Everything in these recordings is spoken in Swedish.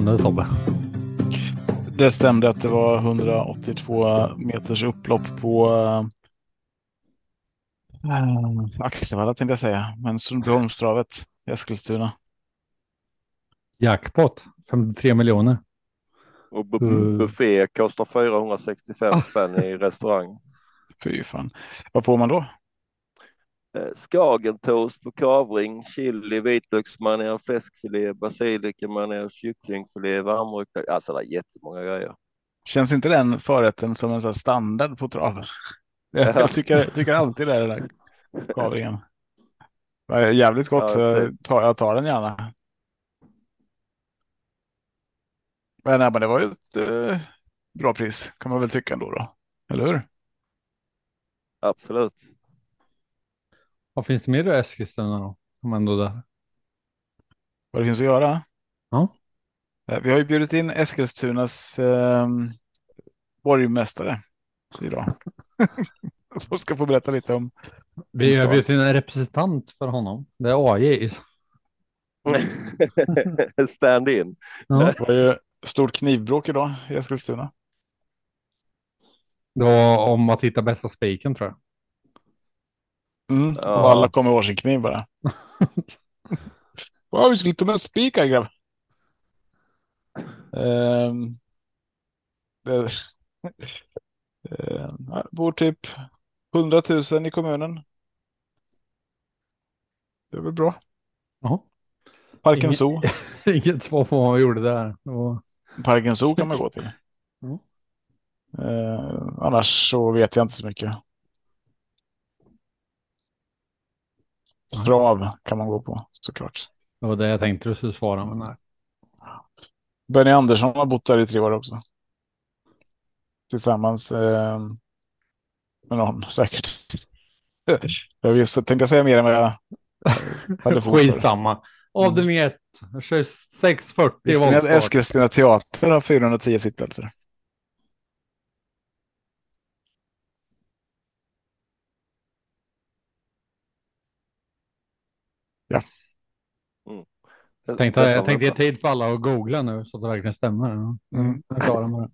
Stämde Tobbe? Det stämde att det var 182 meters upplopp på äh, Axevalla tänkte jag säga, men Sundbyholmstravet i Eskilstuna. Jackpot 53 miljoner. Och bu Mm. buffé kostar 465 spänn i restaurang. Fy fan. Vad får man då? Eh, Skagentoast på kavring, chili, vitlöksmanér, fläskfilé, basilikamanér, kycklingfilé, varmrökt. Alltså det är jättemånga grejer. Känns inte den förrätten som en sån standard på traven? Ja. Jag tycker, tycker alltid det är det där kavringen. Jävligt gott. Ja, typ. tar, jag tar den gärna. Men, nej, men det var ju ett eh, bra pris kan man väl tycka ändå då. Eller hur? Absolut. Vad finns det mer i Eskilstuna då? Om ändå där. Vad det finns att göra? Ja. Eh, Vi har ju bjudit in Eskilstunas eh, borgmästare idag. Som ska få berätta lite om. Vi har bjudit in en representant för honom. Det är AJ. Stand in. Ja. Det var ju stort knivbråk idag i Eskilstuna. Det var om att hitta bästa spiken tror jag. Mm. Ja. Och alla kom med varsin kniv bara. Ja, vi skulle ta med spikar grabb. Det, Ehm, här bor typ 100 000 i kommunen. Det är väl bra. Ja. Parken Ingen- Zoo. Inget svar på vad man gjorde där. Var- Parken Zoo kan man gå till. Mm. Ehm, annars så vet jag inte så mycket. Trav kan man gå på såklart. Det var det jag tänkte du skulle svara. Men nej. Benny Andersson har bott där i tre år också. Tillsammans eh, med någon säkert. Jag visste, tänkte jag säga mer än vad jag hade för. Skitsamma. Avdelning 1. 640 Visste ni att voltstart. Eskilstuna teater har 410 sittplatser? Tänkte, det jag som tänkte ge tid för alla att googla nu så att det verkligen stämmer. Mm. Jag är klar med det.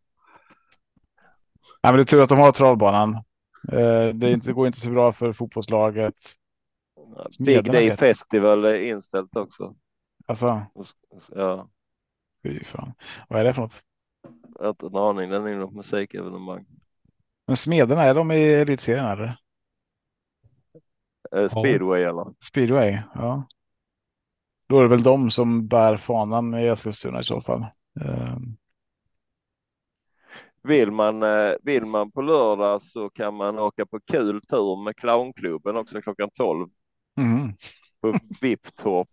Nej, men det är tur att de har travbanan. Eh, det, inte, det går inte så bra för fotbollslaget. Big Day vet- Festival är inställt också. Alltså, Ja, fy fan. Vad är det för något? jag har inte en aning. Den är något musikevenemang. Men Smederna, är de i elitserien eller? Eh, Speedway eller? Speedway, ja. Då är det väl de som bär fanan i Eskilstuna i så fall. Eh, Vill man, eh, vill man på lördag så kan man åka på kul tur med clownklubben också klockan 12 mhm. på VIP-topp.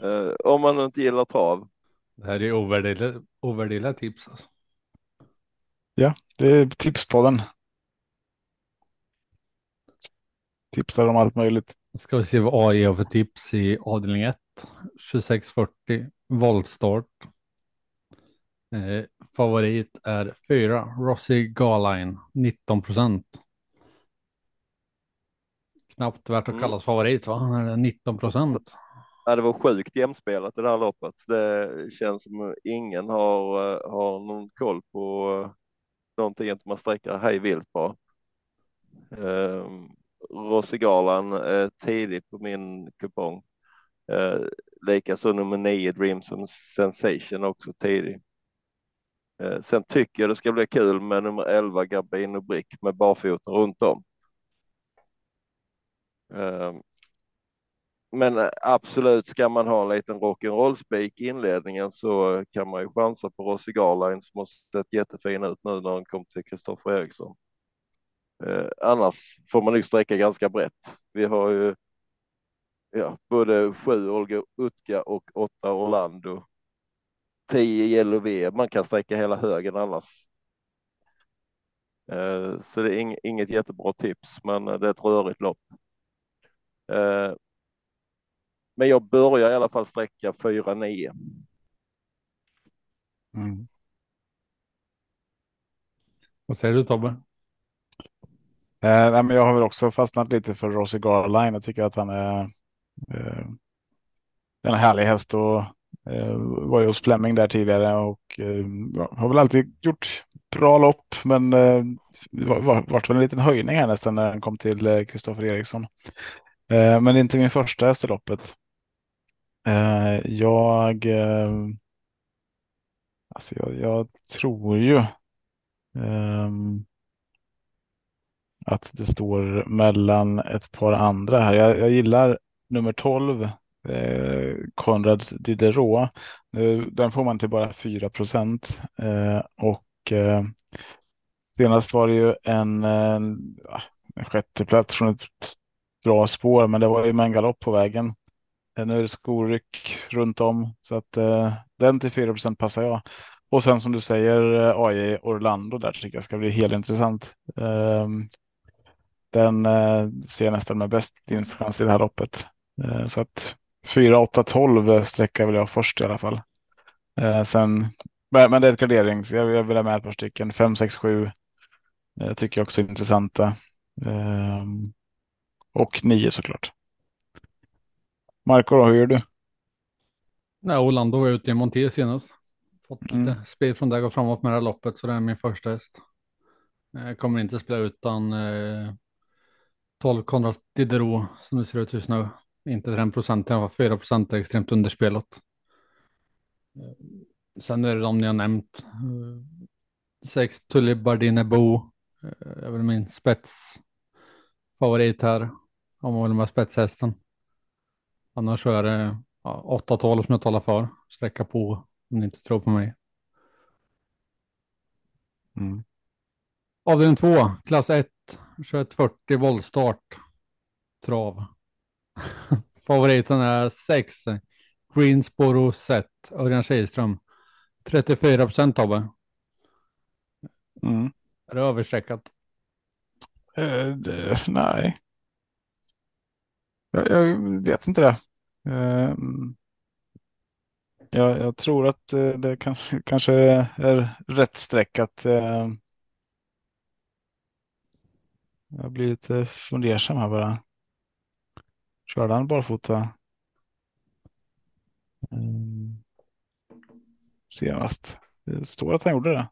Eh, om man inte gillar trav. Det här är ovärderliga, tips. Alltså. Det är Tipspodden. Tipsar om allt möjligt. Ska vi se vad AI har för tips i avdelning 1. 2640 voltstart. Eh, favorit är 4 Rossi Garline 19 procent. Knappt värt att Mm. kallas favorit va? Det är 19 procent. Ja, det var sjukt jämspelat i det här loppet. Det känns som ingen har, eh, har någon koll på eh, någonting att man sträcker hej vilt på. Um, Rossigalan eh, tidig på min kupong. Eh, Likaså nummer nio, Dreams of Sensation också tidig. Eh, sen tycker jag det ska bli kul med nummer 11 Gabino Brick med barfota runt om. Eh, men eh, absolut, ska man ha en liten rock'n'roll-spik i inledningen så kan man ju chansa på Rossi Garline som har sett jättefin ut nu när den kom till Kristoffer Eriksson. Eh, annars får man nog sträcka ganska brett. Vi har ju ja, både sju Olga Utka och åtta Orlando. 10 Yellow V. Man kan sträcka hela högen annars. Eh, så det är ing, inget jättebra tips, men det är ett rörigt lopp. Eh, men jag börjar i alla fall sträcka 4-9. Mm. Vad säger du Tobbe? Eh, men jag har väl också fastnat lite för Rossi Garline. Jag tycker att han är eh, en härlig häst och Eh, var ju hos Fleming där tidigare och eh, har väl alltid gjort bra lopp, men eh, var, vart väl en liten höjning här nästan när den kom till eh, Kristoffer Eriksson. Eh, men det är inte min första häst i loppet. Eh, jag, eh, alltså jag, jag tror ju ehm, att det står mellan ett par andra här. Jag, jag gillar nummer 12, eh, Diderot. Eh, den får man till bara 4 procent. Eh, och eh, senast var det ju en, en, en sjätteplats från ett bra spår, men det var ju med en galopp på vägen. Eh, nu är det skoryck runt om så att eh, den till 4 procent passar jag. Och sen som du säger eh, AJ Orlando där tycker jag ska bli helt intressant. Ehm, den eh, ser nästan med bäst vinstchans i det här loppet. Eh, så att 4, 8, 12 sträcker vill jag först i alla fall. Eh, sen, men det är ett garderings. Jag, jag vill ha med ett par stycken. 5, 6, 7 tycker jag också är intressanta. Ehm, och 9 såklart. Marco, då, hur gör du? Nej, Orlando var ute i Monté senast. Fått Mm. lite speed från det och framåt med det här loppet, så det är min första häst. Jag kommer inte spela utan eh, 12 Konrad Diderot som det ser ut just nu. Inte 5 procent, 4 procent är extremt underspelat. Eh, sen är det de ni har nämnt. Eh, sex Tully Bardine Bo. Eh, är väl min spetsfavorit här. Om man vill med spetshästen. Annars så är det ja, 8-12 som jag talar för. Sträcka på om ni inte tror på mig. Mm. Avdelning 2, klass 1, 2140 voltstart. Trav. Favoriten är 6. Greensboro Set, Örjan Kihlström. 34 procent Tobbe. Mm. Är det överstreckat? Uh, det, nej. Jag, jag, vet inte det. Uh, jag, jag, tror att uh, det kanske, kanske är rätt streckat. Uh, jag blir lite fundersam här bara. Körde han barfota? Mm. Senast. Det står att han gjorde det.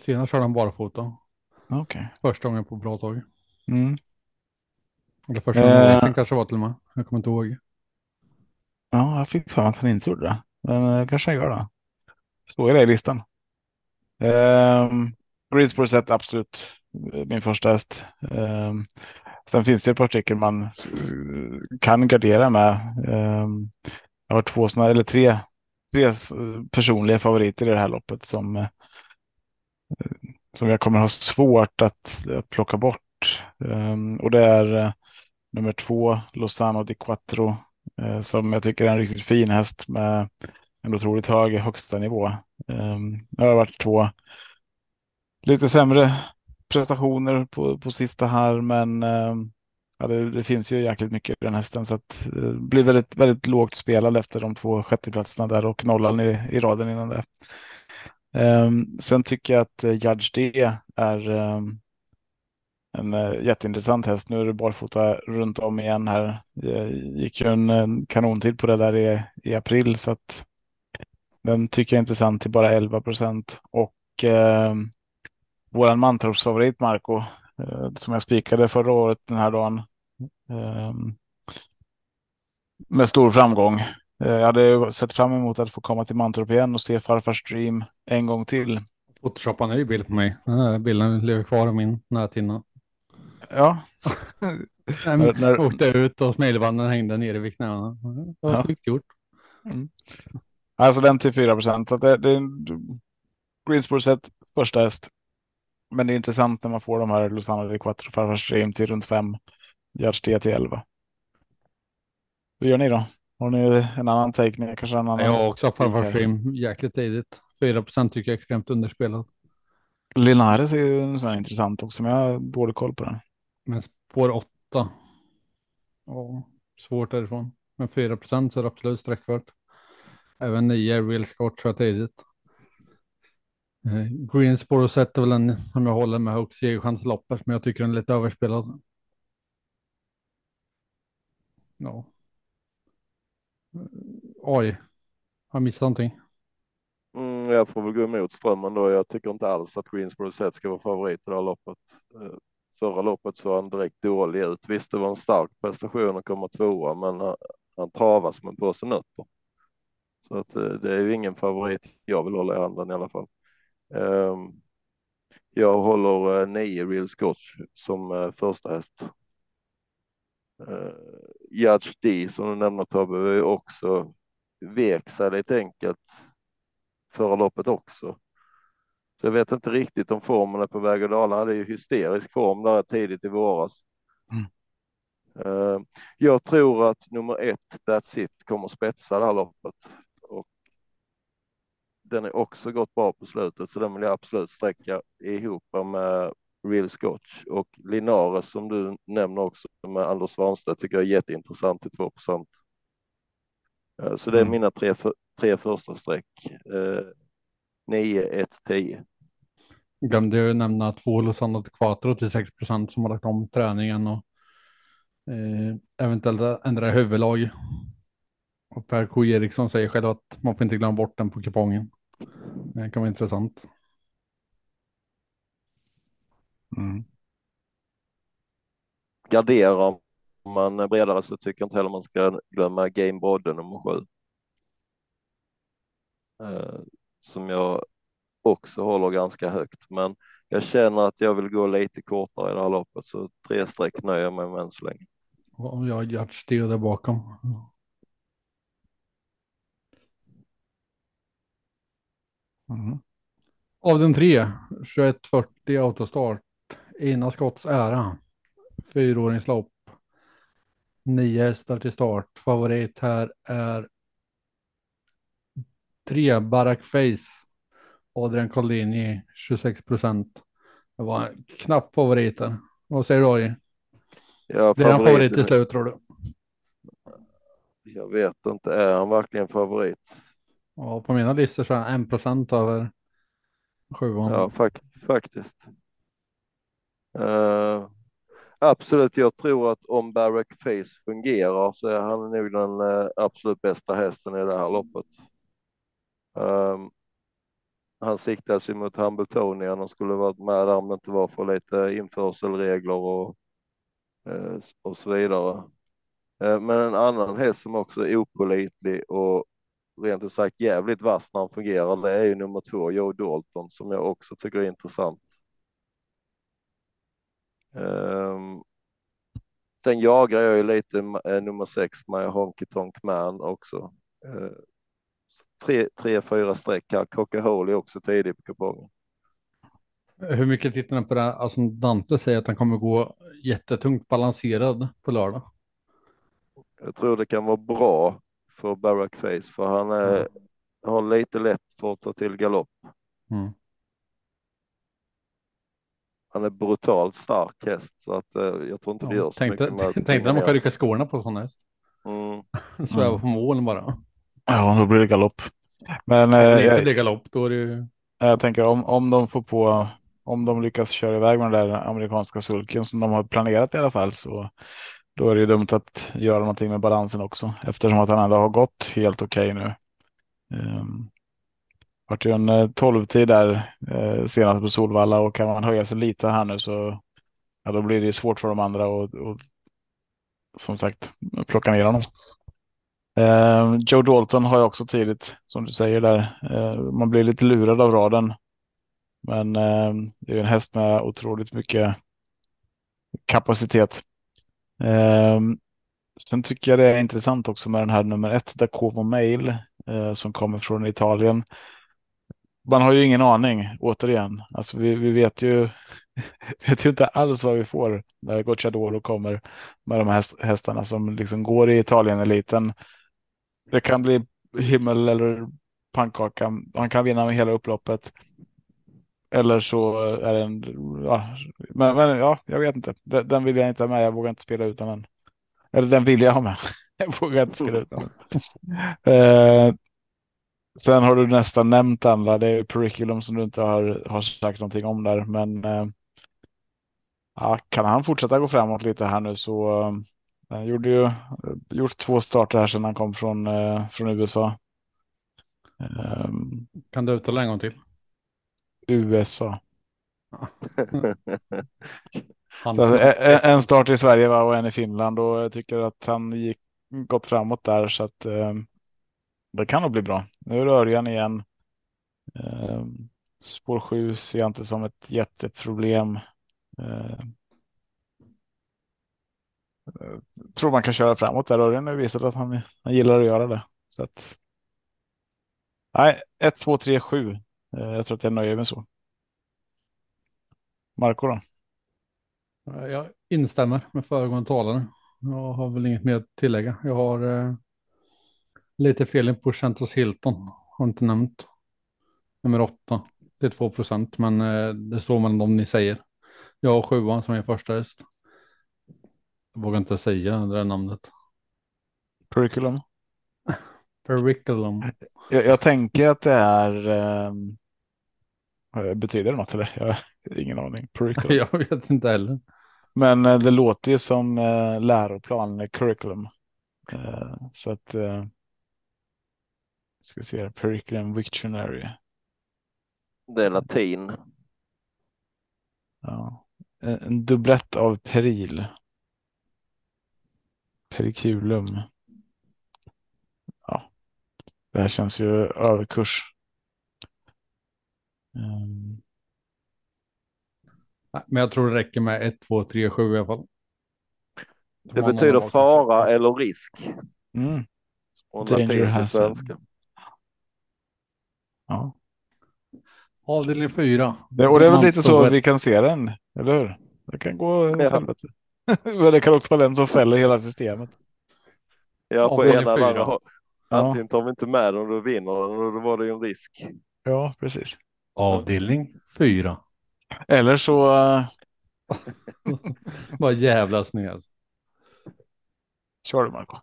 Senast körde han barfota. Okej. Okay. Första gången på bra tag. Mm. Eller första gången uh, kanske var till och med. Jag kommer inte ihåg. Ja, jag fick för att han inte gjorde det. Men uh, kanske han gör det. Står det i listan. Um, Greensboro absolut min första häst. Ehm, sen finns det ett par stycken man eh, kan gardera med. Ehm, jag har två såna, eller tre, tre eh, personliga favoriter i det här loppet som, eh, som jag kommer ha svårt att, att plocka bort. Ehm, och det är eh, nummer två, Lozano di Quattro, eh, som jag tycker är en riktigt fin häst med en otroligt hög högsta nivå. Ehm, det har varit två lite sämre prestationer på, på sista här, men eh, ja, det, det, finns ju jäkligt mycket i den hästen så att eh, det blir väldigt, väldigt lågt spelad efter de två sjätteplatserna där och nollan i, i raden innan det. Ehm, sen tycker jag att eh, Judge D är ehm, en eh, jätteintressant häst. Nu är det barfota runt om igen här. Det gick ju en, kanontid på det där i, i april så att den tycker jag är intressant till bara 11 procent och ehm, våran Mantorpsfavorit Marco eh, som jag spikade förra året den här dagen. Eh, med stor framgång. Eh, jag hade sett fram emot att få komma till Mantorp igen och se farfars stream en gång till. Photoshoppa en ny bild på mig. Den här bilden lever kvar i min näthinna. Ja. när, när... Åkte ut och smilbanden hängde nere vid knäna. Det var ja. snyggt gjort. Mm. Alltså den till 4 procent. Så det, det är Greensboro set första häst. Men det är intressant när man får de här Lozano di Quattro farfars till runt 5. Yards T till 11. Hur gör ni då? Har ni en annan take? Kanske en annan jag har också farfars stream jäkligt tidigt. 4 procent tycker jag är extremt underspelat. Linares är ju en sån intressant också, men jag har dålig koll på den. Men spår 8. Ja, svårt därifrån. Men 4 procent så är det absolut sträckvärt. Även 9 real scott så tidigt. Eh, Greensboro sätter väl en som jag håller med högst segerchansloppet, men jag tycker den är lite överspelad. Ja. Eh, oj. Har jag missat någonting? Mm, jag får väl gå emot strömmen då. Jag tycker inte alls att Greensboro Set ska vara favorit i det här loppet. Eh, förra loppet såg han direkt dålig ut. Visst, det var en stark prestation att komma tvåa, men han, han travar som en påse nötter. Så att det är ju ingen favorit jag vill hålla i handen i alla fall. Um, jag håller uh, nio Real Scotch som uh, första häst. Uh, Judge D som du nämner Tobbe är också vek sig lite enkelt förra loppet också. Så jag vet inte riktigt om formen är på väg att dala. Han hade ju hysterisk form där tidigt i våras. Mm. Uh, jag tror att nummer ett, That's It, kommer spetsa det här loppet. Den är också gått bra på slutet, så den vill jag absolut sträcka ihop med Real Scotch och Linares som du nämner också med Anders Svanstedt tycker jag är jätteintressant till 2 procent. Uh, så det är mm. mina tre, för, tre första streck. Uh, 9, 1, 10. Glömde ju nämna två Lozano Quattro till 6 procent som har lagt om träningen och eh, eventuellt ändra huvudlag. Och Per K Eriksson säger själv att man får inte glömma bort den på kupongen. Det kan vara intressant. Mm. Gardera om man är bredare så tycker jag inte heller man ska glömma Game Brodde nummer sju. Eh, som jag också håller ganska högt, men jag känner att jag vill gå lite kortare i det här loppet, så tre streck nöjer jag mig med än så länge. Och jag har hjärtstil där bakom. Mm. Av den tre, 2140 autostart, Ina Skotts ära, fyraåringslopp, nio hästar till start. Favorit här är tre Barack Face. Adrian Collini 26 procent. Det var en knapp favorit där. Vad säger du Roy? Ja, det är en favorit till slut tror du? Jag vet inte, är han verkligen favorit? Ja, på mina listor så är han en procent över sjuan. Ja, fak faktiskt. Uh, absolut, jag tror att om Barack Face fungerar så är han nog den uh, absolut bästa hästen i det här loppet. Um, han siktas ju mot Hambletonian och skulle varit med där om det inte var för lite införselregler och, uh, och så vidare. Men en annan häst som också är opolitlig och rent ut sagt jävligt vass när han fungerar, det är ju nummer två, Joe Dalton, som jag också tycker är intressant. Um, sen jagar jag ju lite uh, nummer sex, My Honky Tonk Man också. Uh, tre, tre, fyra streck här. Coca-Cola är också tidig på kupongen. Hur mycket tittar ni på det? Alltså Dante säger att han kommer gå jättetungt balanserad på lördag. Jag tror det kan vara bra för Barack Face för han är, mm. har lite lätt för att ta till galopp. Mm. Han är brutalt stark häst så att uh, jag tror inte det gör så tänkte, mycket. Tänkte när man kan rycka skorna på sån häst. Mm. Sväva mm. på målen bara. Ja, då blir det galopp. Men eh, det blir galopp, då är det ju... Jag tänker om, om de får på, om de lyckas köra iväg med den där amerikanska sulken som de har planerat i alla fall så då är det ju dumt att göra någonting med balansen också eftersom att han ändå har gått helt okej okay nu. Um, vart ju en eh, 12-tid där eh, senast på Solvalla och kan man höja sig lite här nu så ja, då blir det svårt för de andra och, och som sagt plocka ner honom. Eh, Joe Dalton har jag också tidigt, som du säger där. Eh, man blir lite lurad av raden. Men eh, det är en häst med otroligt mycket kapacitet. Eh, sen tycker jag det är intressant också med den här nummer ett, Dacomo Mail, eh, som kommer från Italien. Man har ju ingen aning, återigen. Alltså vi, vi vet ju vet ju inte alls vad vi får när Gocciadoro kommer med de här hästarna som liksom går i Italien-eliten det kan bli himmel eller pannkaka. Han kan vinna med hela upploppet. Eller så är det en, ja, men, men ja, jag vet inte. Den, den, vill jag inte ha med. Jag vågar inte spela utan den. Eller den vill jag ha med. jag vågar inte spela utan den. eh, sen har du nästan nämnt andra. Det är Periculum som du inte har, har sagt någonting om där. Men eh, ja, kan han fortsätta gå framåt lite här nu så han gjorde ju gjort två starter här sedan han kom från, eh, från USA. Kan du uttala en gång till? USA. Han Så, en start i Sverige va, och en i Finland och jag tycker att han gick gått framåt där så att eh, det kan nog bli bra. Nu är Örjan igen. Eh, spår 7 ser jag inte som ett jätteproblem. Eh, eh, tror man kan köra framåt där. Örjan har visat att han, han gillar att göra det. Så att, nej, 1, 2, 3, 7. Eh, jag tror att jag nöjer mig så. Marco då? Jag instämmer med föregående talare. Jag har väl inget mer att tillägga. Jag har eh, lite feeling på Santos Hilton. Har inte nämnt. Nummer åtta. Det är 2 procent, men eh, det står mellan dem ni säger. Jag har sjuan som är första häst. Jag vågar inte säga det där namnet. Curriculum? Periculum. Jag, jag tänker att det är. eh, betyder det något eller? Jag har ingen aning. Curriculum. Jag vet inte heller. Men eh, det låter ju som eh, läroplan, eh, curriculum. Eh, så att. Eh, ska se här, curriculum dictionary. Det är latin. Ja. En, en dubblett av peril. Periculum. Ja. Det här känns ju överkurs. Nej, Men jag tror det räcker med 1, 2, 3, 7 i alla fall. Det betyder fara eller risk. Mm. Och Danger hazard. Ja. Avdelning 4. Det, och det är väl lite så vi kan se den, eller hur? Det kan gå åt Ja. helvete. Men det kan också vara den som fäller hela systemet. Ja, på Avdelning ena eller andra Antingen tar vi inte med den och då vinner den och då var det ju en risk. ja precis. Avdelning 4. Eller så, uh, Vad jävla snö alltså. kör du Marco.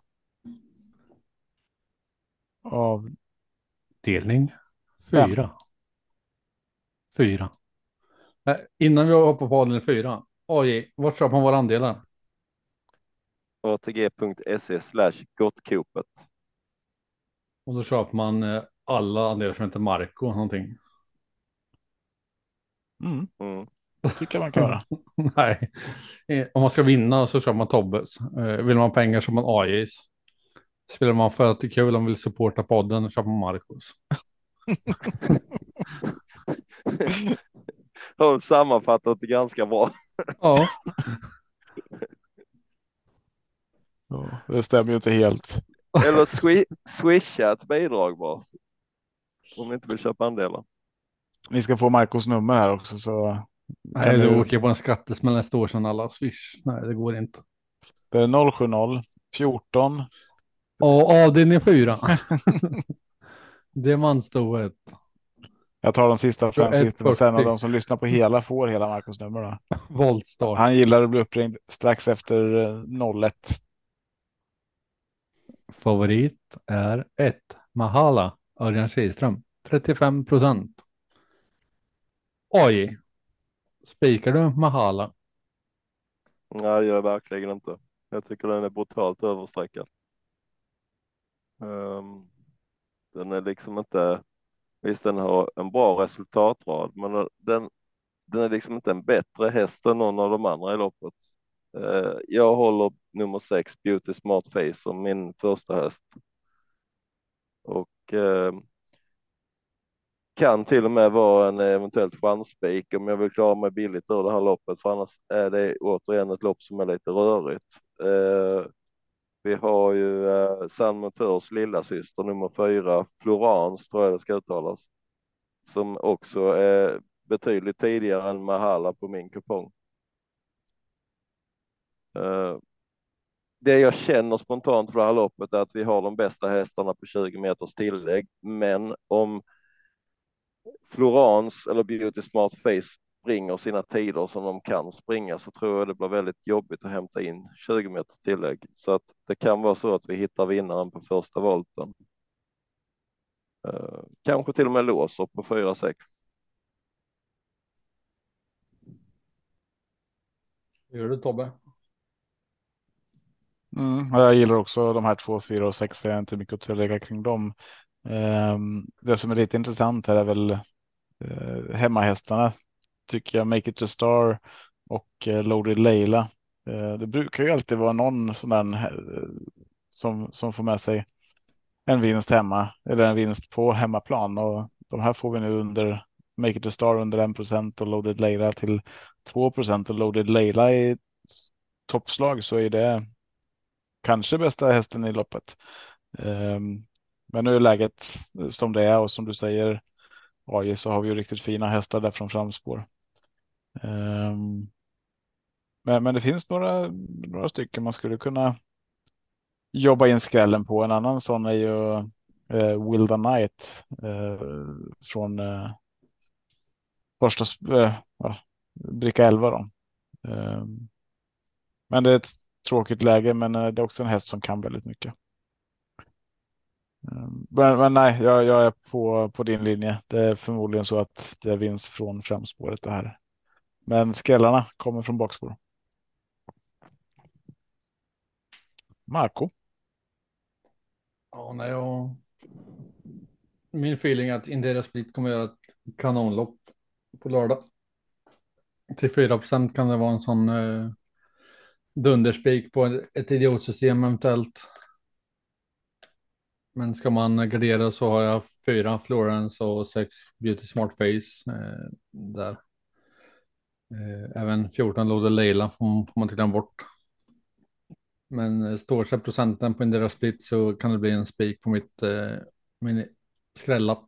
Av, Delning 4. 4. Eh, Innan vi hoppar på avdelning 4. Oj, vart köper man våra andelar? ATG.se slash gottkopet. Och då köper man eh, alla andelar som heter Marco någonting. Mm, Mm. tycker jag man kan göra. Nej, Eh, om man ska vinna så köper man Tobbes. Eh, Vill man pengar så man AJs. Spelar man för att det är kul och vill supporta podden så köper man Marcos. Har sammanfattat det ganska bra. Ja, Ja, det stämmer ju inte helt. Eller swi swisha ett bidrag bara. Om ni inte vill köpa andelar. Ni ska få Marcos nummer här också så. nej, du åker på en skattesmäll nästa år sedan alla swish. Nej, det går inte. Det är 070 14 Och avdelning 4. Diamantstoet. Jag tar de sista fem 21, siffrorna sen och 40. de som lyssnar på hela får hela Marcos nummer. Då. Voltstart. Han gillar att bli uppringd strax efter eh, 01. Favorit är 1. Mahala. Örjan Kihlström. 35 procent. Oj. Spikar du Mahala? Nej, jag gör verkligen inte. Jag tycker den är brutalt överstreckad. Um, ehm, den är liksom inte, visst den har en bra resultatrad, men den, den är liksom inte en bättre häst än någon av de andra i loppet. Uh, jag håller nummer sex Beauty Smart Face som min första häst. Och uh, kan till och med vara en eventuellt chansspik om jag vill klara mig billigt ur det här loppet, för annars är det återigen ett lopp som är lite rörigt. Eh, vi har ju eh, San Motors lilla syster nummer fyra, Florence tror jag det ska uttalas, som också är betydligt tidigare än Mahala på min kupong. Eh, det jag känner spontant för det här loppet är att vi har de bästa hästarna på 20 meters tillägg, men om Florence eller Beauty Smart Face springer sina tider som de kan springa så tror jag det blir väldigt jobbigt att hämta in 20 meter tillägg. Så att det kan vara så att vi hittar vinnaren på första volten. Eh, kanske till och med låser på 4-6. Gör du Tobbe? Mm, jag gillar också de här två, fyra och sex. Det är inte mycket att tillägga kring dem. Ehm, det som är lite intressant här är väl eh, hemmahästarna. Tycker jag Make it a star och eh, Loaded Leila. Eh, det brukar ju alltid vara någon sån där som, som får med sig en vinst hemma eller en vinst på hemmaplan och de här får vi nu under Make it a star under 1 procent och Loaded Leila till 2 procent och Loaded Leila i toppslag så är det kanske bästa hästen i loppet. Um, men nu är läget som det är och som du säger AJ så har vi ju riktigt fina hästar där från framspår. Um, men, men det finns några, några stycken man skulle kunna jobba in skrällen på. En annan sån är ju eh, Wilda Knight eh, från eh, första eh, bricka 11. Då. Eh, men det är ett tråkigt läge, men eh, det är också en häst som kan väldigt mycket. Men, men nej, jag, jag, är på, på din linje. Det är förmodligen så att det vinns från framspåret det här. Men skrällarna kommer från bakspår. Marco. Ja, nej, jag... min feeling är att Indera Split kommer göra ett kanonlopp på lördag. Till 4 procent kan det vara en sån eh, dunderspik på ett idiotsystem eventuellt. Men ska man gardera så har jag fyra Florence och sex Beauty Smart Face eh, där. Eh, även 14 Loader Leila får, får man titta bort. Men eh, står sig procenten på Indira Split så kan det bli en spik på mitt eh, min skrällapp.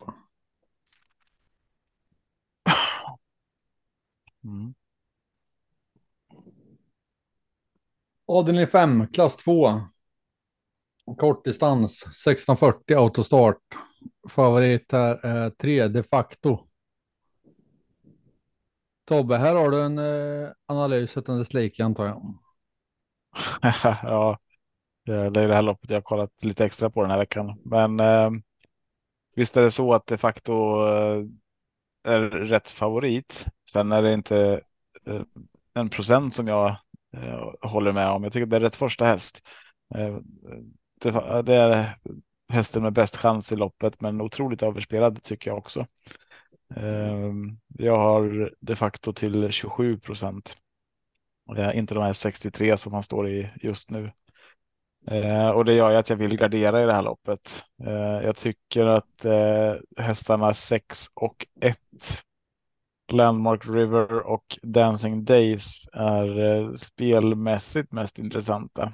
Mm. Avdelning 5, klass 2. Kortdistans 1640 autostart. Favorit här är 3 de facto. Tobbe, här har du en eh, analys utan dess like antar jag. ja, det är det här loppet jag har kollat lite extra på den här veckan. Men eh, visst är det så att de facto eh, är rätt favorit. Sen är det inte eh, en procent som jag eh, håller med om. Jag tycker det är rätt första häst. Eh, det, det, är hästen med bäst chans i loppet, men otroligt överspelad tycker jag också. Ehm, jag har de facto till 27 procent. inte de här 63 som han står i just nu. Ehm, och det gör ju att jag vill gardera i det här loppet. Ehm, jag tycker att eh, hästarna 6 och 1, Landmark River och Dancing Days är eh, spelmässigt mest intressanta.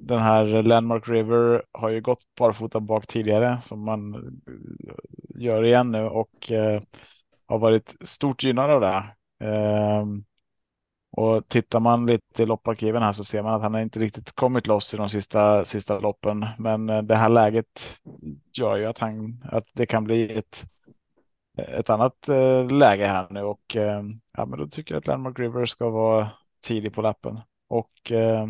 Den här Landmark River har ju gått barfota bak tidigare som man eh, gör igen nu och eh, har varit stort gynnad av det. Eh, och tittar man lite i lopparkiven här så ser man att han har inte riktigt kommit loss i de sista, sista loppen. Men eh, det här läget gör ju att, han, att det kan bli ett, ett annat eh, läge här nu och eh, ja, men då tycker jag att Landmark River ska vara tidig på lappen. Och eh,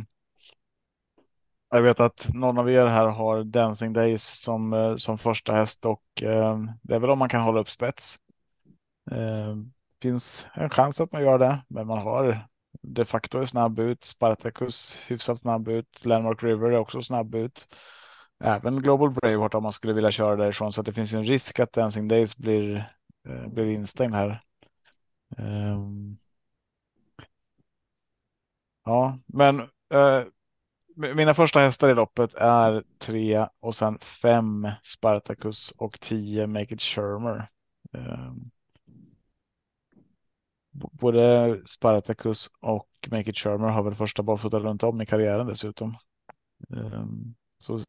jag vet att någon av er här har Dancing Days som, eh, som första häst och eh, det är väl om man kan hålla upp spets. Eh, finns en chans att man gör det, men man har de facto är snabb ut. Spartacus hyfsat snabb ut. Landmark River är också snabb ut. Även Global Braveheart om man skulle vilja köra därifrån så att det finns en risk att Dancing Days blir, eh, blir instängd här. Um, ja, men eh, mina första hästar i loppet är tre och sen fem Spartacus och tio Make It Shermer. Ehm, både Spartacus och Make It Shermer har väl första barfota runt om i karriären dessutom. Ehm, så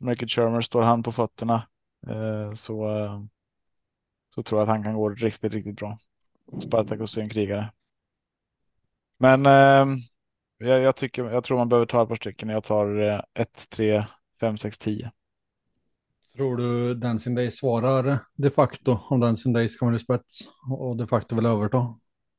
Make It Shermer står han på fötterna eh, så, så tror jag att han kan gå riktigt, riktigt bra. Spartacus är en krigare. Men ehm, jag, jag, tycker, jag tror man behöver ta ett par stycken. Jag tar 1, 3, 5, 6, 10. Tror du Dancing Days svarar de facto om Dancing Days kommer i spets och de facto vill överta?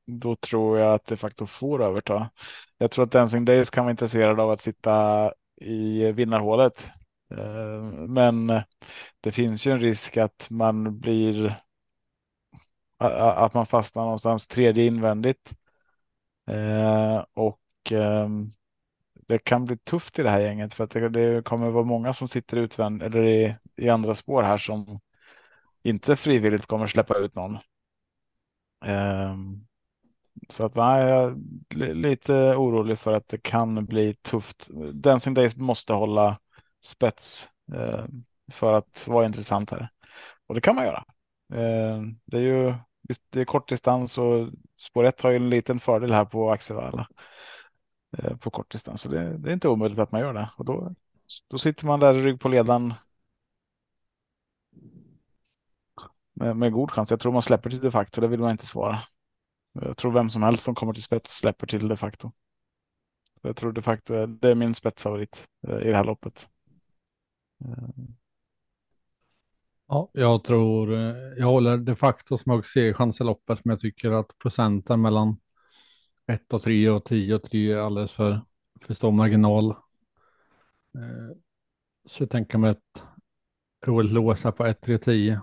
då tror jag att det faktiskt får överta. Jag tror att Dancing Days kan vara intresserad av att sitta i vinnarhålet. Eh, men det finns ju en risk att man blir att man fastnar någonstans tredje invändigt. Eh, och Ehm, det kan bli tufft i det här gänget för att det, det kommer vara många som sitter utvänd eller i, i andra spår här som inte frivilligt kommer släppa ut någon. Um, så att nej, jag är lite orolig för att det kan bli tufft. Dancing Days måste hålla spets uh, för att vara intressant här. Och det kan man göra. Uh, det är ju det är kort distans och spår 1 har ju en liten fördel här på Axevalla Eh, på kort distans. Så det, det, är inte omöjligt att man gör det. Och då, då sitter man där i rygg på ledan med, med god chans. Jag tror man släpper till de facto, det vill man inte svara. Jag tror vem som helst som kommer till spets släpper till de facto. Jag tror de facto eh, det är min spetsfavorit eh, i det här loppet. Ja, jag tror jag håller de facto som högst chans i loppet, men jag tycker att procenten mellan 1 och 3 och 10 och 3 är alldeles för, för stor marginal. Eh, så jag tänker mig att vill låsa på 1, 3, 10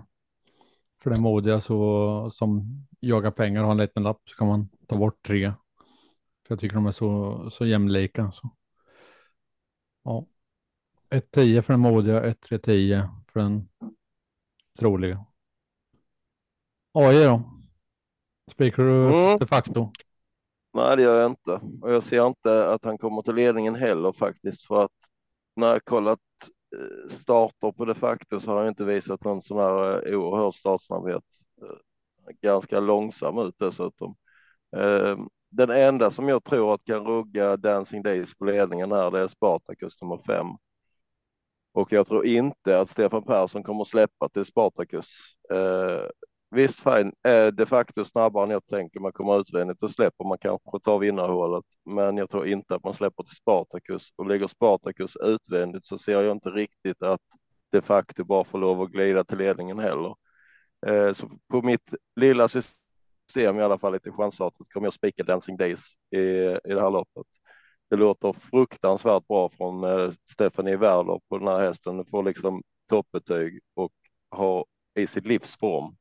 för det modiga så, som jagar pengar och har en liten lapp så kan man ta bort tre. För jag tycker de är så, så jämlika. Så. Ja. 1-10 för den modiga, 1-3-10 för den troliga. AI då? Spikar du mm. de facto? Nej, det gör jag inte. Och jag ser inte att han kommer till ledningen heller faktiskt. För att när jag kollat eh, starter på de facto så har han inte visat någon sån här eh, oerhörd startsnabbhet. Eh, ganska långsam ut dessutom. Ehm, den enda som jag tror att kan rugga Dancing Days på ledningen här, det är Spartacus nummer fem. Och jag tror inte att Stefan Persson kommer släppa till Spartacus. Visst, fine, är de facto snabbare än jag tänker. Man kommer utvändigt och släpper man kanske tar vinnarhålet, men jag tror inte att man släpper till Spartacus och lägger Spartacus utvändigt så ser jag inte riktigt att de facto bara får lov att glida till ledningen heller. Eh, så på mitt lilla system i alla fall lite chansartat kommer jag spika Dancing Days i, i det här loppet. Det låter fruktansvärt bra från eh, Stephanie Werler på den här hästen. Den får liksom toppbetyg och har i sitt livs form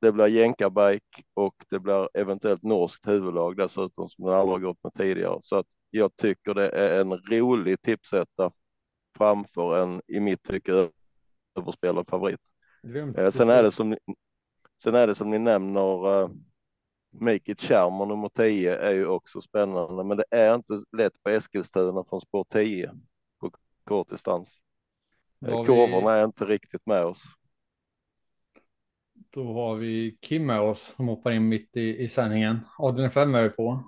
det blir jänkarbike och det blir eventuellt norskt huvudlag dessutom som den aldrig gått med tidigare. Så att jag tycker det är en rolig tipsetta framför en i mitt tycke överspelad favorit. Eh, sen är det som sen är det som ni nämner Make it Charmer nummer 10 är ju också spännande, men det är inte lätt på Eskilstuna från spår 10 på kort distans. Kurvorna vi... är inte riktigt med oss. Då har vi Kim med oss som hoppar in mitt i, i sändningen. Adrian 5 är vi på.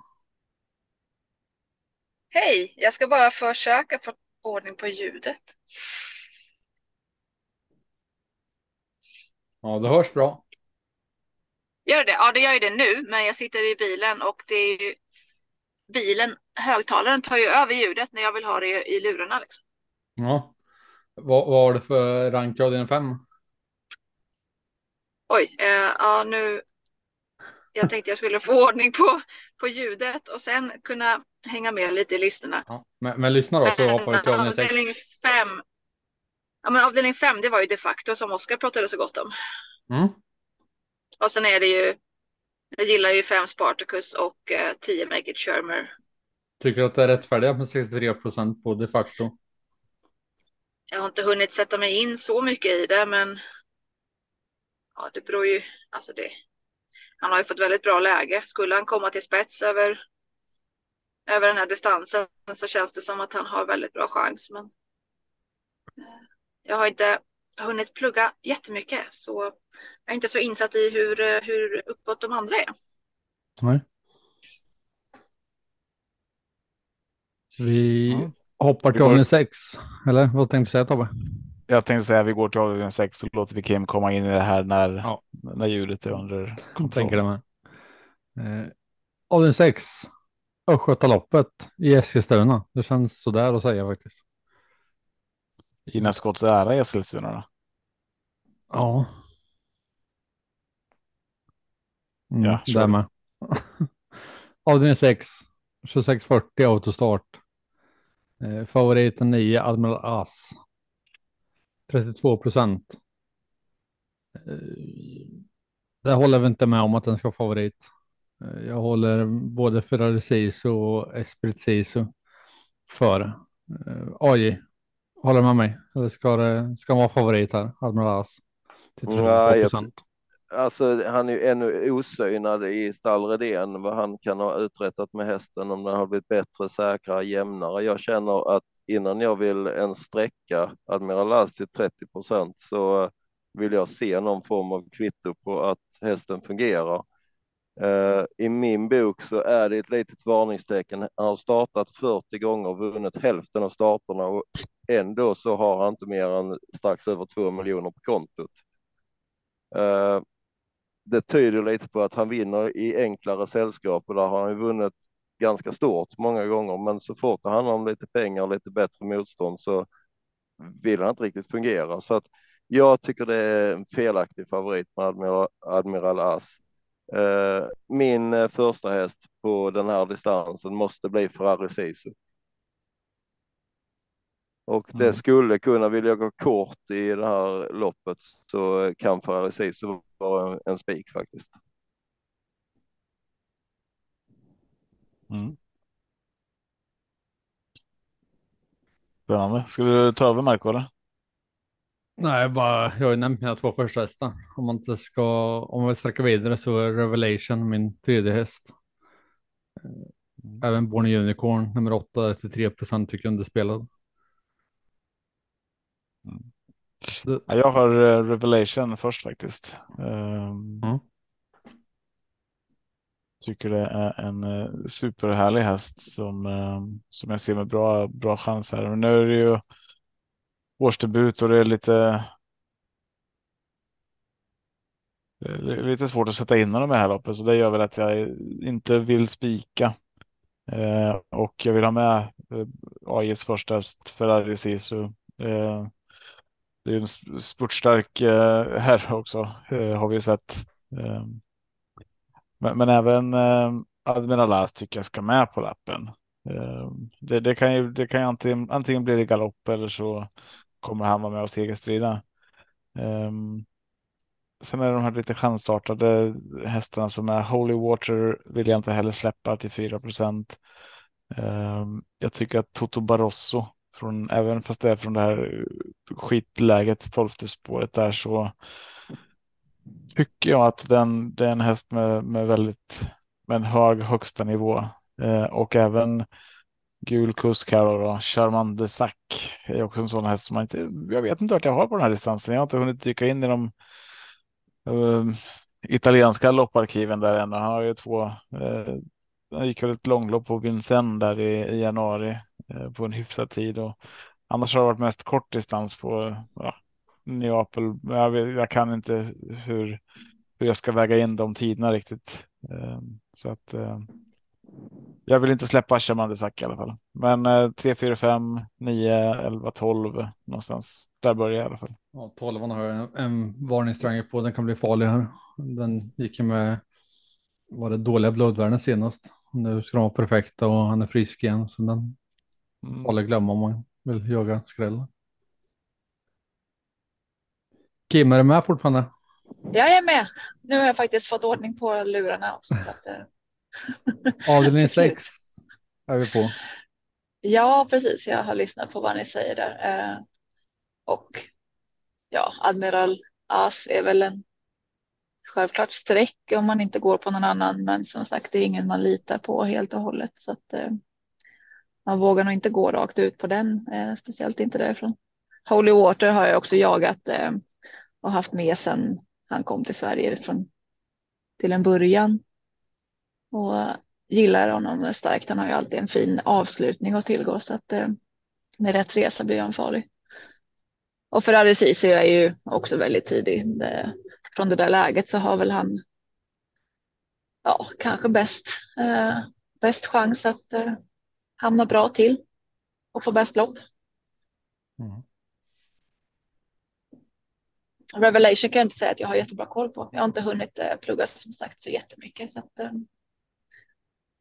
Hej, jag ska bara försöka få ordning på ljudet. Ja, det hörs bra. Gör det? Ja, det gör ju det nu, men jag sitter i bilen och det är ju bilen, högtalaren tar ju över ljudet när jag vill ha det i lurarna. Liksom. Ja, vad, vad har du för rank av din 5? Oj, eh, ja nu. Jag tänkte jag skulle få ordning på, på ljudet och sen kunna hänga med lite i listorna. Ja, men, men lyssna då så hoppar vi till avdelning 6. Avdelning 5. Ja, men avdelning 5, det var ju de facto som Oskar pratade så gott om. Mm. Och sen är det ju. Jag gillar ju 5 Spartacus och 10 eh, Make It Shermer. Tycker du att det är rättfärdigt med 63 procent på de facto? Jag har inte hunnit sätta mig in så mycket i det, men ja, det beror ju, alltså det. Han har ju fått väldigt bra läge. Skulle han komma till spets över, över den här distansen så känns det som att han har väldigt bra chans. Men eh, jag har inte hunnit plugga jättemycket så jag är inte så insatt i hur, hur uppåt de andra är. Nej. Vi ja. hoppar till avdelning sex, eller vad tänkte du säga Tobbe? Jag tänkte säga att vi går till avdelning 6 så låter vi Kim komma in i det här när, ja. när ljudet är under kontroll. Tänker det med. Eh, avdelning 6. Östgötaloppet i Eskilstuna. Det känns sådär att säga faktiskt. Gina Scotts ära i Eskilstuna då? Ja. Mm, ja, där med. avdelning 6. 2640 autostart. Eh, favoriten 9 Admiral As. 32 procent. Eh, det håller vi inte med om att den ska vara favorit. Eh, Jag håller både Ferrari Sisu och Esprit Sisu före. Eh, AJ, håller med mig? Eller ska det ska han vara favorit här? As till 32 Nej, jag- procent. Alltså han är ju ännu osynad i stall Redén vad han kan ha uträttat med hästen om den har blivit bättre, säkrare, jämnare. Jag känner att innan jag vill en sträcka Admiral As till 30 procent så vill jag se någon form av kvitto på att hästen fungerar. Eh, I min bok så är det ett litet varningstecken. Han har startat 40 gånger och vunnit hälften av starterna och ändå så har han inte mer än strax över 2 miljoner på kontot. Eh, det tyder lite på att han vinner i enklare sällskap och där har han ju vunnit ganska stort många gånger. Men så fort det handlar om lite pengar och lite bättre motstånd så vill han inte riktigt fungera. Så att jag tycker det är en felaktig favorit med Admiral, Admiral As. Eh, min eh, första häst på den här distansen måste bli Ferrari Sisu. Och det Mm. skulle kunna, vill jag gå kort i det här loppet så kan Ferrari Sisu vara en, en spik faktiskt. Mm. Spännande. Ska du ta över Marco eller? Nej, bara, jag har ju nämnt mina två första hästar. Om man inte ska, om man vill sträcka vidare så är Revelation min tredje häst. Även Born Unicorn nummer åtta till 3 procent tycker jag underspelad. Ja, jag har eh, Revelation först faktiskt. Mm. Tycker det är en eh, superhärlig häst som, eh, som jag ser med bra, bra chans här. Men nu är det ju årsdebut och det är lite det är lite svårt att sätta in honom i det här loppet, så det gör väl att jag inte vill spika. Eh, och jag vill ha med eh, AIs första häst, Ferrari Sisu. Eh, det är en sp- spurtstark eh, herre också, eh, har vi sett. Eh, men, men även eh, Admiral As tycker jag ska med på lappen. Eh, det, det kan ju, det kan ju antingen, antingen bli det galopp eller så kommer han vara med och segerstrida. Eh, sen är det de här lite chansartade hästarna som är Holy Water vill jag inte heller släppa till 4 procent. Ehm, jag tycker att Toto Barroso, från, även fast det är från det här skitläget, tolfte spåret där så tycker jag att den, det är en häst med, med väldigt med en hög högsta nivå eh, och även gul kusk här då, då Charmande Sack är också en sån häst som man inte, jag vet inte vart jag har på den här distansen. Jag har inte hunnit dyka in i de eh, italienska lopparkiven där ännu. Han har ju två, eh, han gick väl ett långlopp på Vincennes där i, i januari eh, på en hyfsad tid och annars har det varit mest kort distans på ja, Neapel. Jag, jag kan inte hur, hur jag ska väga in de tiderna riktigt. Eh, så att eh, jag vill inte släppa Charmande Sack i alla fall. Men eh, 3, 4, 5, 9, 11, 12 någonstans. Där börjar jag i alla fall. Ja, 12 har jag en, en varningstriangel på. Den kan bli farlig här. Den gick ju med, var det dåliga blodvärden senast. Nu ska de vara perfekta och han är frisk igen. Så den Mm. farlig att glömma om man vill jaga skräll. Kim, är du med fortfarande? Jag är med. Nu har jag faktiskt fått ordning på lurarna också. Så att, eh, Avdelning 6 är vi på. Ja, precis. Jag har lyssnat på vad ni säger där. Eh, och ja, Admiral As är väl en självklart streck om man inte går på någon annan. Men som sagt, det är ingen man litar på helt och hållet. Så att eh, man vågar nog inte gå rakt ut på den, speciellt inte därifrån. Holy Water har jag också jagat och haft med sedan han kom till Sverige från till en början. Och gillar honom starkt. Han har ju alltid en fin avslutning att tillgå så att eh, med rätt resa blir han farlig. Och Ferrari Ceesay är ju också väldigt tidig. Det, från det där läget så har väl han ja, kanske bäst, eh, bäst chans att eh, hamna bra till och få bäst lopp. Mm. Revelation kan jag inte säga att jag har jättebra koll på. Jag har inte hunnit eh, plugga som sagt så jättemycket. Så att, eh,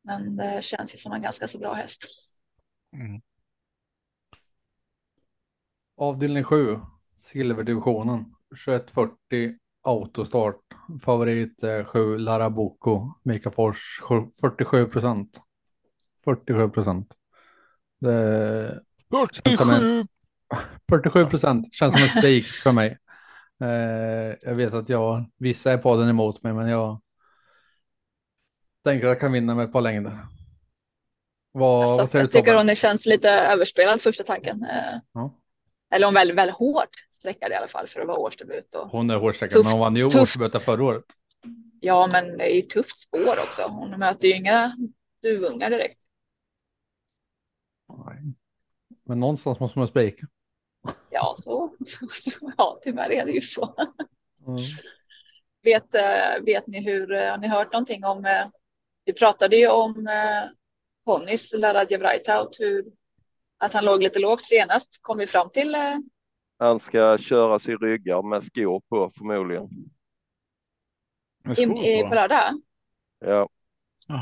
men det känns ju som en ganska så bra häst. Mm. Avdelning 7, silverdivisionen. 2140 autostart. Favorit eh, 7 Larabuco. Mika Fors 47 procent. 47 procent. Det känns som en 47 procent känns som en spik för mig. Eh, jag vet att jag, vissa är på den emot mig, men jag tänker att jag kan vinna med ett par längder. Vad, vad Alltså, säger du jag tycker hon det känns lite överspelad första tanken. Eh, Ja. Eller hon är väldigt, hårt sträckad i alla fall för att vara årsdebut. Och, Hon är hårdstreckad, Tufft, men hon vann ju årsdebuten förra året. ja, men det är ju tufft spår också. Hon möter ju inga duvungar direkt. Nej. Men någonstans måste man spika. Ja, så, ja, tyvärr är det ju så. Mm. Vet, eh, vet ni hur, eh, har ni hört någonting om, eh, vi pratade ju om Connys Laradja Breithout, hur, att han låg lite lågt senast. Kom vi fram till, Han ska köras i ryggar med skor på förmodligen. I, i, på. lördag? Ja, Ja,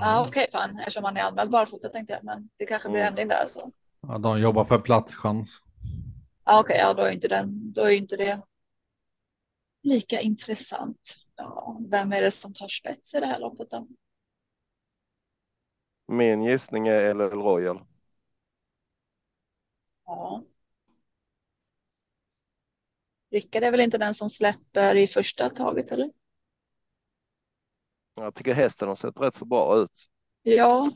Jaha. okej, fan, eftersom han är anmäld barfota tänkte jag, men det kanske blir Mm. ändring där. Så. Ja, de jobbar för platschans. Ja, okej, ja, då är inte den, då är inte det lika intressant. Ja, vem är det som tar spets i det här loppet då? min gissning är LL Royal. Ja. Rickard är väl inte den som släpper i första taget, eller? Jag tycker hästen har sett rätt så bra ut. Ja,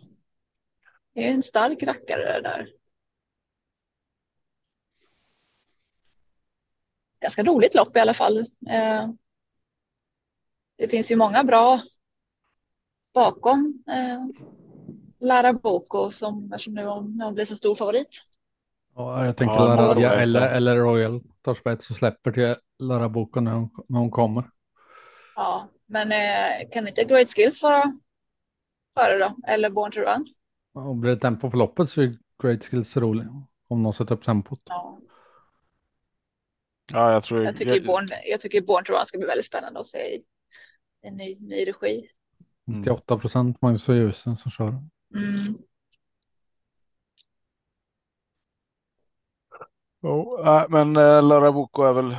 det är en stark rackare där. Ganska roligt lopp i alla fall. Eh, Det finns ju många bra bakom eh, Lara Boko som, som nu hon, blir så stor favorit. Ja, jag tänker Ja, Lara Lara Radja Royal. eller, eller Royal tar spets och släpper till Lara Boko när hon, när hon kommer. Ja, men eh, kan inte Great Skills vara före då? Eller Born to Run? Blir det tempo på loppet så är Great Skills rolig. Om någon sätter upp tempot. Ja, Ja, jag tror... jag tycker, ju Born, jag tycker Born to Run ska bli väldigt spännande att se i en ny, ny regi. 98 procent Magnus och Ljusen som kör. Mm. Jo, ja, men eh, Lara Boko är väl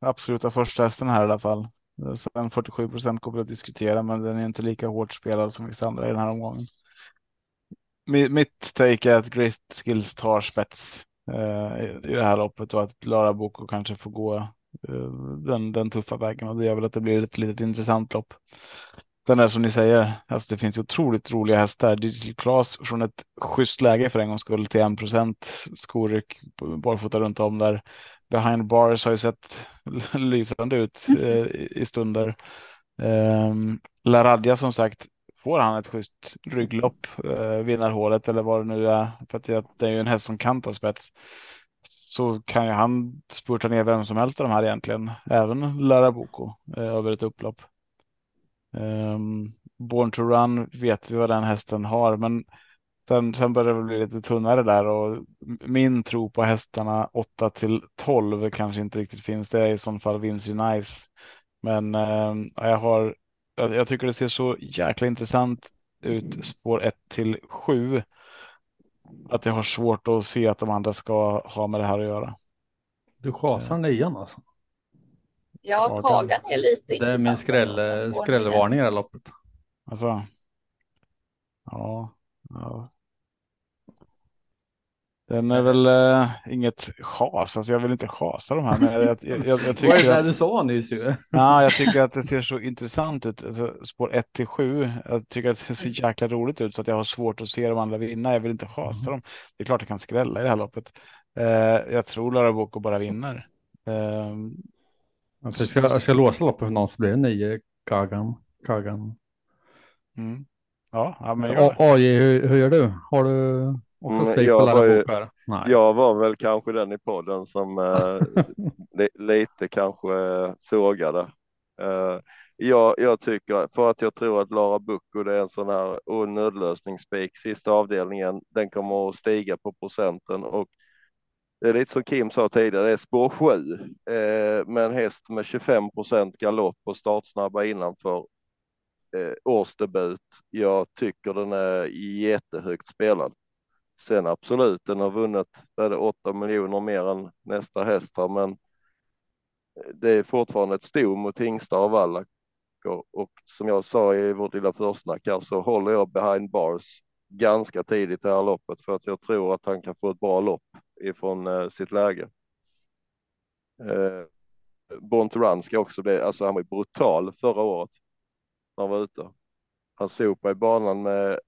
absoluta första hästen här i alla fall. Sen 47 procent kommer att diskutera, men den är inte lika hårt spelad som vissa andra i den här omgången. Mi- Mitt take är att Great Skills tar spets i i det här loppet och att Lara Boko kanske får gå eh, den, den tuffa vägen och det gör väl att det blir ett litet intressant lopp. Sen är som ni säger, alltså det finns otroligt roliga hästar. Digital Class från ett schysst läge för en gångs skull till 1 procent skoryck barfota runt om där. Behind bars har ju sett lysande ut eh, i stunder. Um, Laradja som sagt, får han ett schysst rygglopp, eh, vinnarhålet eller vad det nu är, för att det, det är ju en häst som kan ta spets, så kan ju han spurta ner vem som helst av de här egentligen, även Laraboko eh, över ett upplopp. Um, Born to Run vet vi vad den hästen har, men sen, sen börjar det bli lite tunnare där och min tro på hästarna 8 till 12 kanske inte riktigt finns. Det är i så fall Vinci Nice. Men eh, jag har, jag, jag tycker det ser så jäkla intressant ut spår 1 till 7. Att jag har svårt att se att de andra ska ha med det här att göra. Du chasar nian alltså. Ja, Kagan. Är lite Det är min intressant. skräll, skrällvarning i det här loppet. Alltså. Ja. ja. Den är väl eh, inget chas, alltså jag vill inte chasa de här, men jag, jag, jag, jag Vad är tycker det att, du sa nyss ju? ja, jag tycker att det ser så intressant ut. Alltså, spår 1 till 7, jag tycker att det ser så jäkla roligt ut så att jag har svårt att se de andra vinna. Jag vill inte chasa dem. Det är klart jag kan skrälla i det här loppet. Eh, jag tror Lara Boko bara vinner. Eh, Jag ska, jag ska låsa loppet för någon så blir det nio Kagan. Kagan. mm. Ja, ja, men gör det. AJ, hur, hur gör du? Har du Mm, jag var ju-. Jag var väl kanske den i podden som eh, li, lite kanske sågade. Eh, jag, jag tycker, för att jag tror att Lara Bucco det är en sån här nödlösningsspik, sista avdelningen, den kommer att stiga på procenten och det är lite som Kim sa tidigare, det är spår 7 eh, med en häst med 25 procent galopp och startsnabba innanför eh, årsdebut. Jag tycker den är jättehögt spelad. Sen absolut, den har vunnit det 8 miljoner mer än nästa häst här, men det är fortfarande ett sto mot Hingstar och alla och som jag sa i vårt lilla försnack här så håller jag behind bars ganska tidigt i det här loppet för att jag tror att han kan få ett bra lopp ifrån eh, sitt läge. Eh, Born to Run ska också bli, alltså han var brutal förra året när han var ute. Han sopade i banan med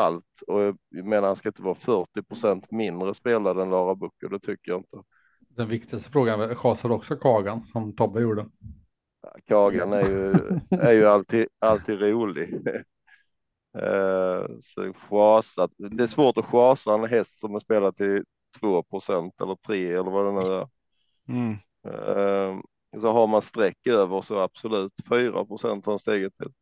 allt och jag menar han ska inte vara 40 procent mindre spelad än Lara Bucco, det tycker jag inte. Den viktigaste frågan chasade också Kagan som Tobbe gjorde. Kagan är ju, är ju alltid, alltid rolig. Eh, så chasa, det är svårt att chasa en häst som är spelad till 2 procent eller 3 eller vad det nu är. Mm. Eh, så har man streck över så absolut 4 procent har steget till.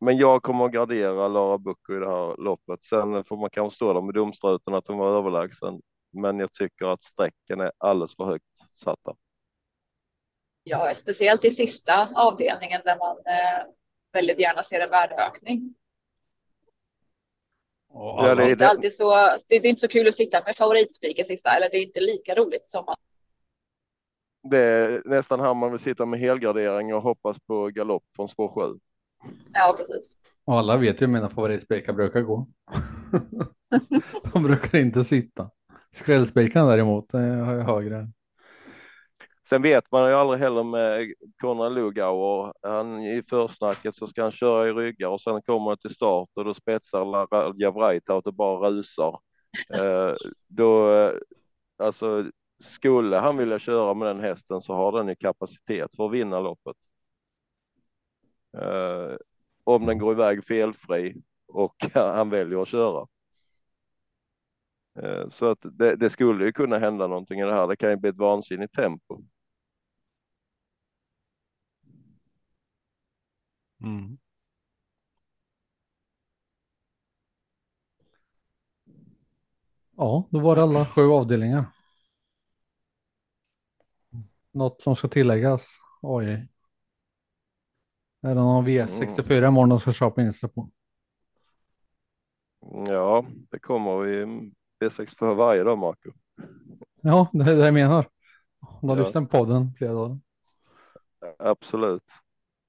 Men jag kommer att gardera Lara Bucco i det här loppet. Sen får man kanske stå där med domstruten att hon var överlägsen. Men jag tycker att strecken är alldeles för högt satta. Ja, speciellt i sista avdelningen där man eh, väldigt gärna ser en värdeökning. Och Ja, Det är, det- inte alltid så, det är inte så kul att sitta med favoritspiken sista, eller det är inte lika roligt som att Det är nästan här man vill sitta med helgardering och hoppas på galopp från spår 7. Ja, precis. och alla vet ju hur mina favoritspikar brukar gå. De brukar inte sitta. Skrällspikarna däremot har jag högre. Sen vet man ju aldrig heller med Konrad Lugauer. Han i försnacket så ska han köra i ryggar och sen kommer han till start och då spetsar Radja Vrajtaut och bara rusar. Eh, då, eh, alltså skulle han vilja köra med den hästen så har den ju kapacitet för att vinna loppet. Eh, om den går iväg felfri och han väljer att köra. Eh, Så att det, det skulle ju kunna hända någonting i det här. Det kan ju bli ett vansinnigt tempo. Mm. Ja, då var det alla sju avdelningar. Något som ska tilläggas? Oj. Är det någon V64 imorgon de ska köpa in sig på? Ja, det kommer vi V64 varje dag, Marco. Ja, det är det jag menar. De har Ja. lyssnat på podden flera dagar. Absolut.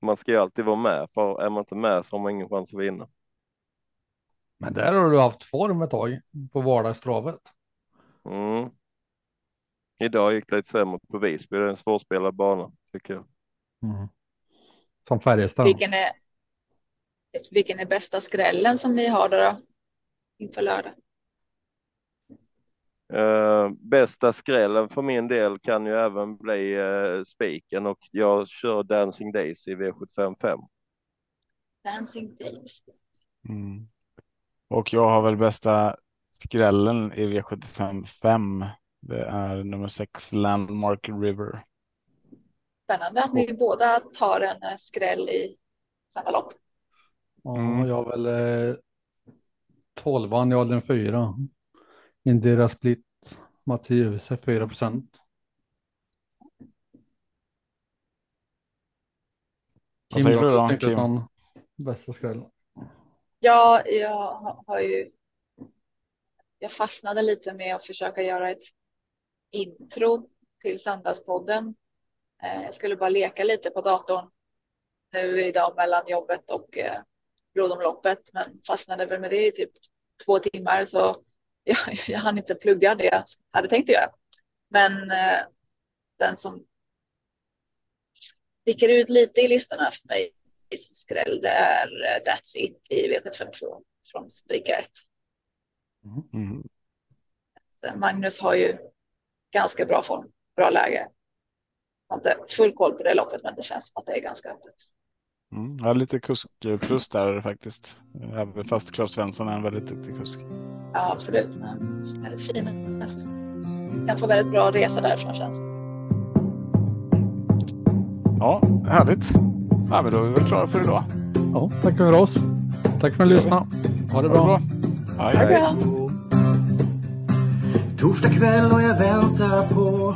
Man ska ju alltid vara med, för är man inte med så har man ingen chans att vinna. Men där har du haft form ett tag på vardagstravet. Mm. Idag gick det lite sämre på Visby. Det är en svårspelad bana, tycker jag. Mm. Som Färjestad. Vilken är, vilken är bästa skrällen som ni har då, då inför lördag? Eh, bästa skrällen för min del kan ju även bli eh, spiken och jag kör Dancing Days i V755. Dancing Days. Mm. Och jag har väl bästa skrällen i V75 5. Det är nummer 6 Landmark River. Spännande att ni båda tar en eh, skräll i samma lopp. Ja, Mm. jag har väl eh, 12 i åldern 4. Indira Split. Mattias 4 procent. Vad säger du då, Kim? någon bästa skräll. Ja, jag har- har ju. Jag fastnade lite med att försöka göra ett intro till Söndagspodden. Eh, Jag skulle bara leka lite på datorn nu idag mellan jobbet och eh, blodomloppet, men fastnade väl med det i typ två timmar så jag, jag hann inte plugga det jag hade tänkt att göra. Men eh, den som sticker ut lite i listorna för mig som skräll, det är That's It i V752 från spricka 1. Mm. Magnus har ju ganska bra form, bra läge. Jag har inte full koll på det loppet, men det känns som att det är ganska öppet. Mm. Jag har lite kusk plus där faktiskt. Även fast Claes Svensson är en väldigt duktig kusk. Ja, absolut. Men väldigt fin häst. Kan få väldigt bra resa därifrån känns. Ja, härligt. Ja, men då är vi väl klara för idag. Ja, tack för oss. Tack för att ni lyssnade. Ha det Ha det bra. bra. Hej, hej. bra. Torsdag kväll och jag väntar på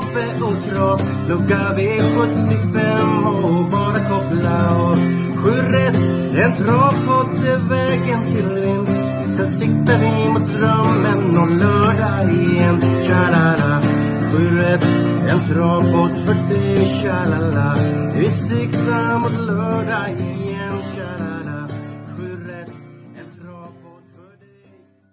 kaffe och Trav Lucka V75 och bara koppla av. Sju rätt, en travpott är vägen till vinst. Sen siktar vi mot drömmen och lördag igen. Tja-la-la. Sju rätt, en travpott för dig Tja-la-la. Vi siktar mot lördag igen.